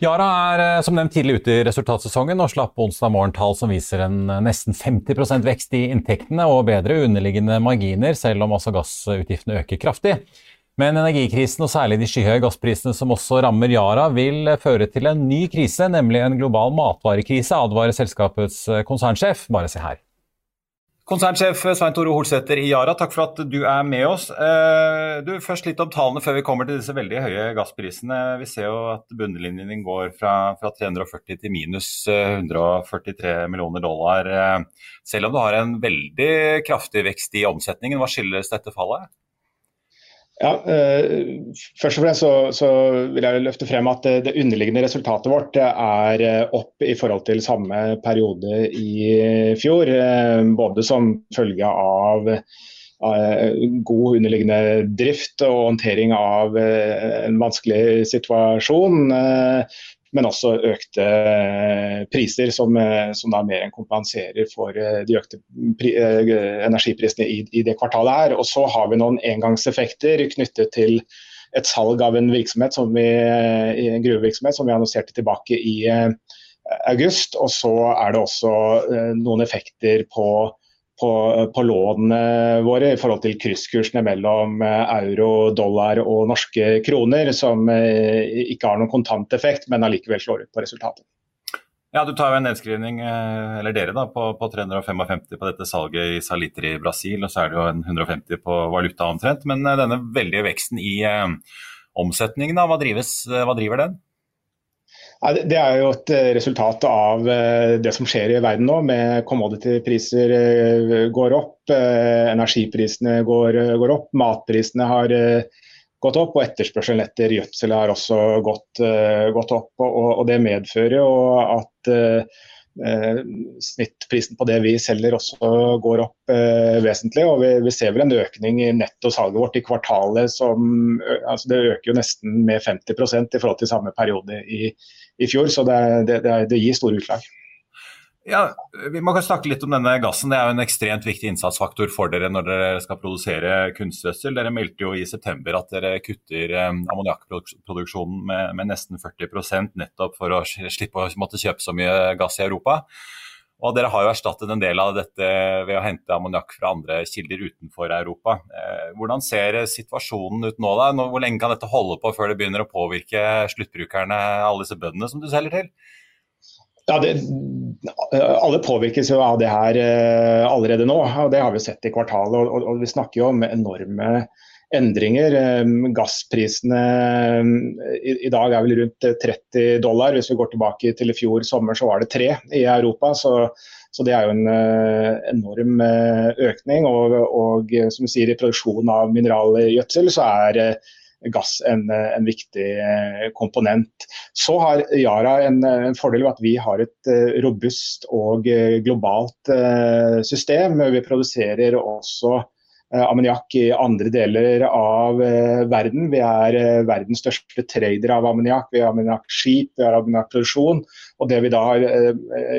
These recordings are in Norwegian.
Yara er eh, som nevnt tidlig ute i resultatsesongen og slapp onsdag morgen tall som viser en eh, nesten 50% vekst i inntektene og bedre underliggende marginer, selv om altså gassutgiftene øker kraftig. Men energikrisen og særlig de skyhøye gassprisene som også rammer Yara, vil føre til en ny krise, nemlig en global matvarekrise, advarer selskapets eh, konsernsjef. Bare se her. Konsernsjef Svein Tore Holsæter i Yara, takk for at du er med oss. Eh, du, først litt om tallene før vi kommer til disse veldig høye gassprisene. Vi ser jo at bunnlinjen din går fra, fra 340 til minus 143 eh, millioner dollar. Eh, selv om du har en veldig kraftig vekst i omsetningen, hva skyldes dette fallet? Ja, eh, Først og fremst så, så, vil jeg løfte frem at det, det underliggende resultatet vårt er eh, opp i forhold til samme periode i fjor. Eh, både som følge av god underliggende drift og håndtering av en vanskelig situasjon men også økte eh, priser, som, eh, som da mer enn kompenserer for eh, de økte energiprisene i, i, det kvartalet her. Og så har vi noen engangseffekter knyttet til et salg av en virksomhet som vi, en gruvevirksomhet som vi annonserte tilbake i august. Og så er det også noen effekter på på, på lånene våre i forhold til krysskursene mellom eh, euro, dollar og norske kroner, som eh, ikke har noen kontanteffekt, men allikevel slår ut på resultatet. Ja, Du tar jo en nedskrivning, eh, eller dere da, på, på 355 på dette salget i saliter i Brasil, og så er det jo en 150 på valuta omtrent. Men denne veldige veksten i eh, omsetningen, da, hva, drives, hva driver den? Det er jo et eh, resultat av eh, det som skjer i verden nå, med commodity-priser eh, går opp, energiprisene går, går, opp, matprisene har gått opp, og etterspørselen etter gjødsel har også gått, gått opp. Og, og, Det medfører jo at eh, snittprisen på det vi selger også går opp eh, vesentlig. og vi, vi, ser vel en økning i nettosalget vårt i kvartalet som altså Det øker jo nesten med 50% i forhold til samme periode i, i fjor, så det, det, det gir store utslag. Ja, Vi må snakke litt om denne gassen. Det er jo en ekstremt viktig innsatsfaktor for dere når dere skal produsere kunstgjødsel. Dere meldte jo i september at dere kutter eh, ammoniakkproduksjonen med, med, nesten 40 nettopp for å slippe å måtte kjøpe så mye gass i Europa. Og Dere har jo erstattet en del av dette ved å hente ammoniakk fra andre kilder utenfor Europa. Eh, hvordan ser situasjonen ut nå? da? Hvor lenge kan dette holde på før det begynner å påvirke sluttbrukerne, alle disse bøndene som du selger til? Ja, det, Alle påvirkes jo av det her eh, allerede nå. og Det har vi sett i kvartalet. og, og Vi snakker jo om enorme endringer. Ehm, gassprisene ehm, i, dag er vel rundt 30 eh, dollar. Hvis vi går tilbake til i fjor sommer, så var det tre i Europa. Så, så det er jo en enorm økning. Og, og, som du sier, i produksjon av mineralgjødsel så er gass en, en, viktig komponent. Så har Yara en, en, fordel ved at vi har et robust og globalt system. Vi produserer også Eh, ammoniakk i andre deler av eh, verden. Vi er eh, verdens største trader av ammoniakk. Vi har ammoniakkskip, vi har ammoniakkproduksjon. Og det vi da har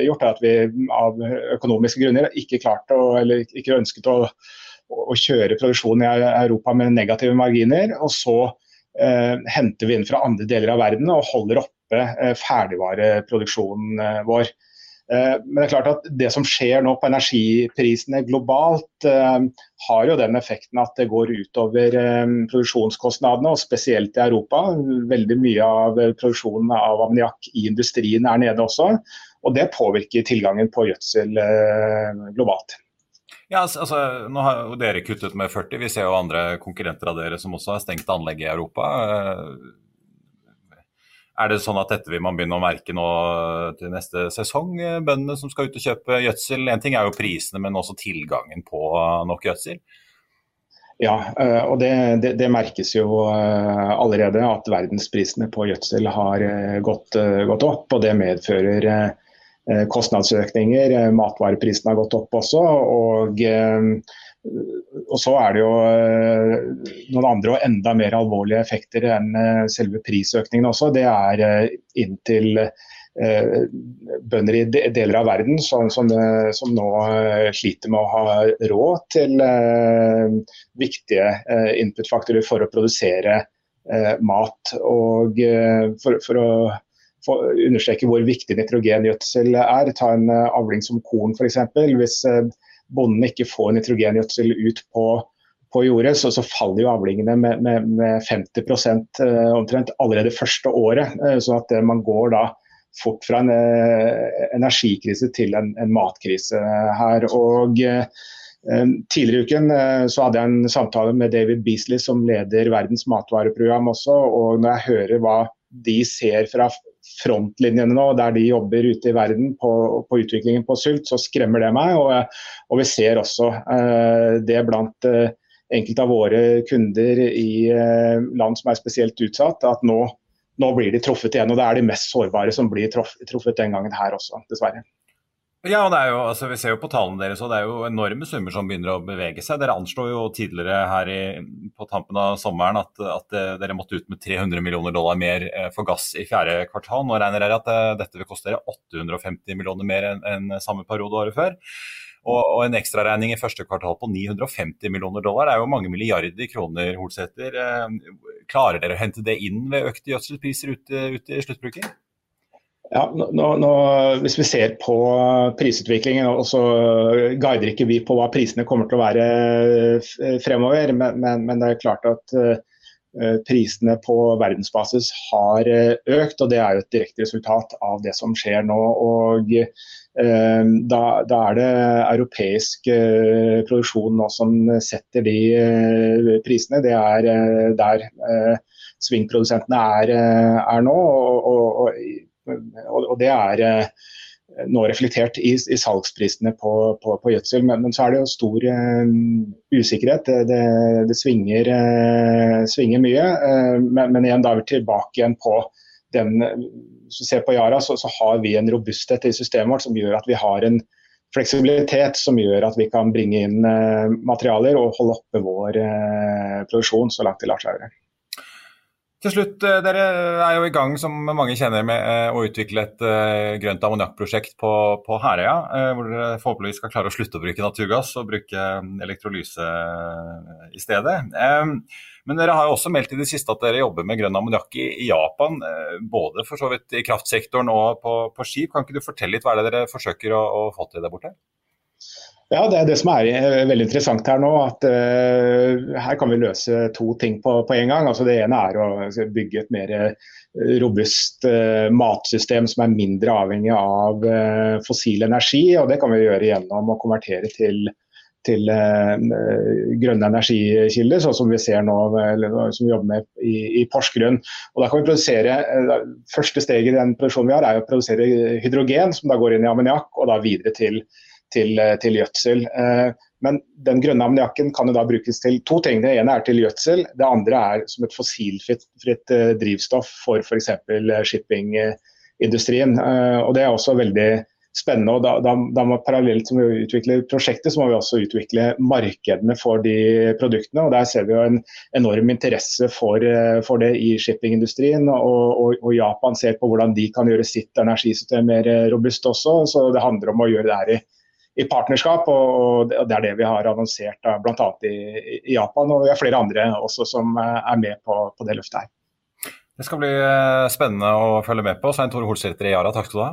gjort, er at vi av økonomiske grunner ikke klarte eller ikke ønsket å, å kjøre produksjonen i Europa med negative marginer. Og så eh, henter vi inn fra andre deler av verden og holder oppe eh, ferdigvareproduksjonen eh, vår. Eh, men det er klart at det som skjer nå på energiprisene globalt, eh, har jo den effekten at det går utover eh, produksjonskostnadene, og spesielt i Europa. Veldig mye av produksjonen av ammoniakk i industrien er nede også. Og det påvirker tilgangen på gjødsel globalt. Ja, altså, Nå har jo dere kuttet med 40. Vi ser jo andre konkurrenter av dere som også har stengt anlegg i Europa. Er det sånn at dette vil man begynne å merke nå til neste sesong? Bøndene som skal ut og kjøpe gjødsel. En ting er jo prisene, men også tilgangen på nok gjødsel. Ja, eh, og det, det, det, merkes jo eh, allerede at verdensprisene på gjødsel har eh, gått, gått opp. og Det medfører kostnadsøkninger. Matvareprisene har gått opp også. og og så er det jo eh, noen andre og enda mer alvorlige effekter enn eh, selve prisøkningen også. Det er eh, inntil bønder i deler av verden som, som, som, nå sliter med å ha råd til viktige inputfaktorer for å produsere mat. Og for, for å for understreke hvor viktig nitrogengjødsel er, ta en avling som korn f.eks. Hvis bonden ikke får nitrogengjødsel ut på, på jordet, så, så, faller jo avlingene med, med, med 50 eh, omtrent allerede første året. Eh, så at eh, man går da fort fra en energikrise til en, en matkrise her. Og Tidligere i uken så hadde jeg en samtale med David Beasley, som leder Verdens matvareprogram også. og Når jeg hører hva de ser fra frontlinjene nå, der de jobber ute i verden på, på utviklingen på sult, så skremmer det meg. Og, og vi ser også eh, det blant eh, enkelte av våre kunder i eh, land som er spesielt utsatt, at nå, nå, blir de truffet igjen. Og det er de mest sårbare som blir truffet den gangen her også, dessverre. Ja, det er jo, altså Vi ser jo på tallene deres, og det er jo enorme summer som begynner å bevege seg. Dere anslo jo tidligere her i, på tampen av sommeren at, at, eh, dere måtte ut med 300 millioner dollar mer eh, for gass i fjerde kvartal. Nå regner dere at eh, dette vil koste dere 850 millioner mer enn en samme periode året før. Og, og en ekstraregning i første kvartal på 950 millioner dollar det er jo mange milliarder kroner, Holsæter. Klarer dere å hente det inn ved økte gjødselpriser ute, ute i sluttbruket? Ja, nå, nå, hvis vi ser på prisutviklingen, og så guider ikke vi på hva prisene kommer til å være fremover, men, men, men det er klart at uh, prisene på verdensbasis har uh, økt. og Det er jo et direkte resultat av det som skjer nå. og uh, da, da, er det europeisk produksjon nå som setter de prisene. Det er der svingprodusentene er, er nå. og, og, og og det er eh, nå reflektert i, i salgsprisene på, på, på gjødsel. Men, men, så er det jo stor uh, usikkerhet. Det, det, det svinger, uh, svinger, mye. Uh, men, men, igjen da er vi tilbake igjen på den Hvis vi ser på Yara, så, så, har vi en robusthet i systemet vårt som gjør at vi har en fleksibilitet som gjør at vi kan bringe inn materialer og holde oppe vår produksjon så langt det lar seg gjøre. Til slutt, eh, Dere er jo i gang som mange kjenner med eh, å utvikle et uh, grønt ammoniakkprosjekt på, på Herøya. Hvor dere forhåpentligvis skal klare å slutte å bruke naturgass og bruke elektrolyse i stedet. Men dere har jo også meldt i det siste at dere jobber med grønn ammoniakk i, Japan. Både for så vidt i kraftsektoren og på, på skip. Kan ikke du fortelle litt hva er det dere forsøker å, å få til der borte? Ja, Det er det som er eh, veldig interessant her nå. at uh, Her kan vi løse to ting på, på en gang. Altså Det ene er å bygge et mer eh, robust uh, matsystem som er mindre avhengig av uh, fossil energi. og Det kan vi gjøre gjennom å konvertere til, til grønne energikilder, sånn som vi ser nå, som vi jobber med i, i Porsgrunn. Og da kan vi produsere, Første steget i den produksjonen vi har, er å produsere hydrogen, som da går inn i ammoniakk, og da videre til til, eh, til gjødsel. Eh, men den grønne ammoniakken kan jo da brukes til to ting. Det ene er til gjødsel, det andre er som et fossilfritt eh, drivstoff for f.eks. shippingindustrien. Og Det er også veldig spennende. og da, da, da må Parallelt som vi utvikler prosjektet, så må vi også utvikle markedene for de produktene. og Der ser vi jo en enorm interesse for, for det i shippingindustrien. Og, og, og, Japan ser på hvordan de kan gjøre sitt energisystem mer robust også. så Det handler om å gjøre det her i i partnerskap. Og, og, det er det vi har annonsert eh, bl.a. I, i Japan. Og vi har flere andre også som eh, er med på, på det løftet her. Det skal bli eh, spennende å følge med på. Svein Tore Holsæter i Yara, takk skal du ha.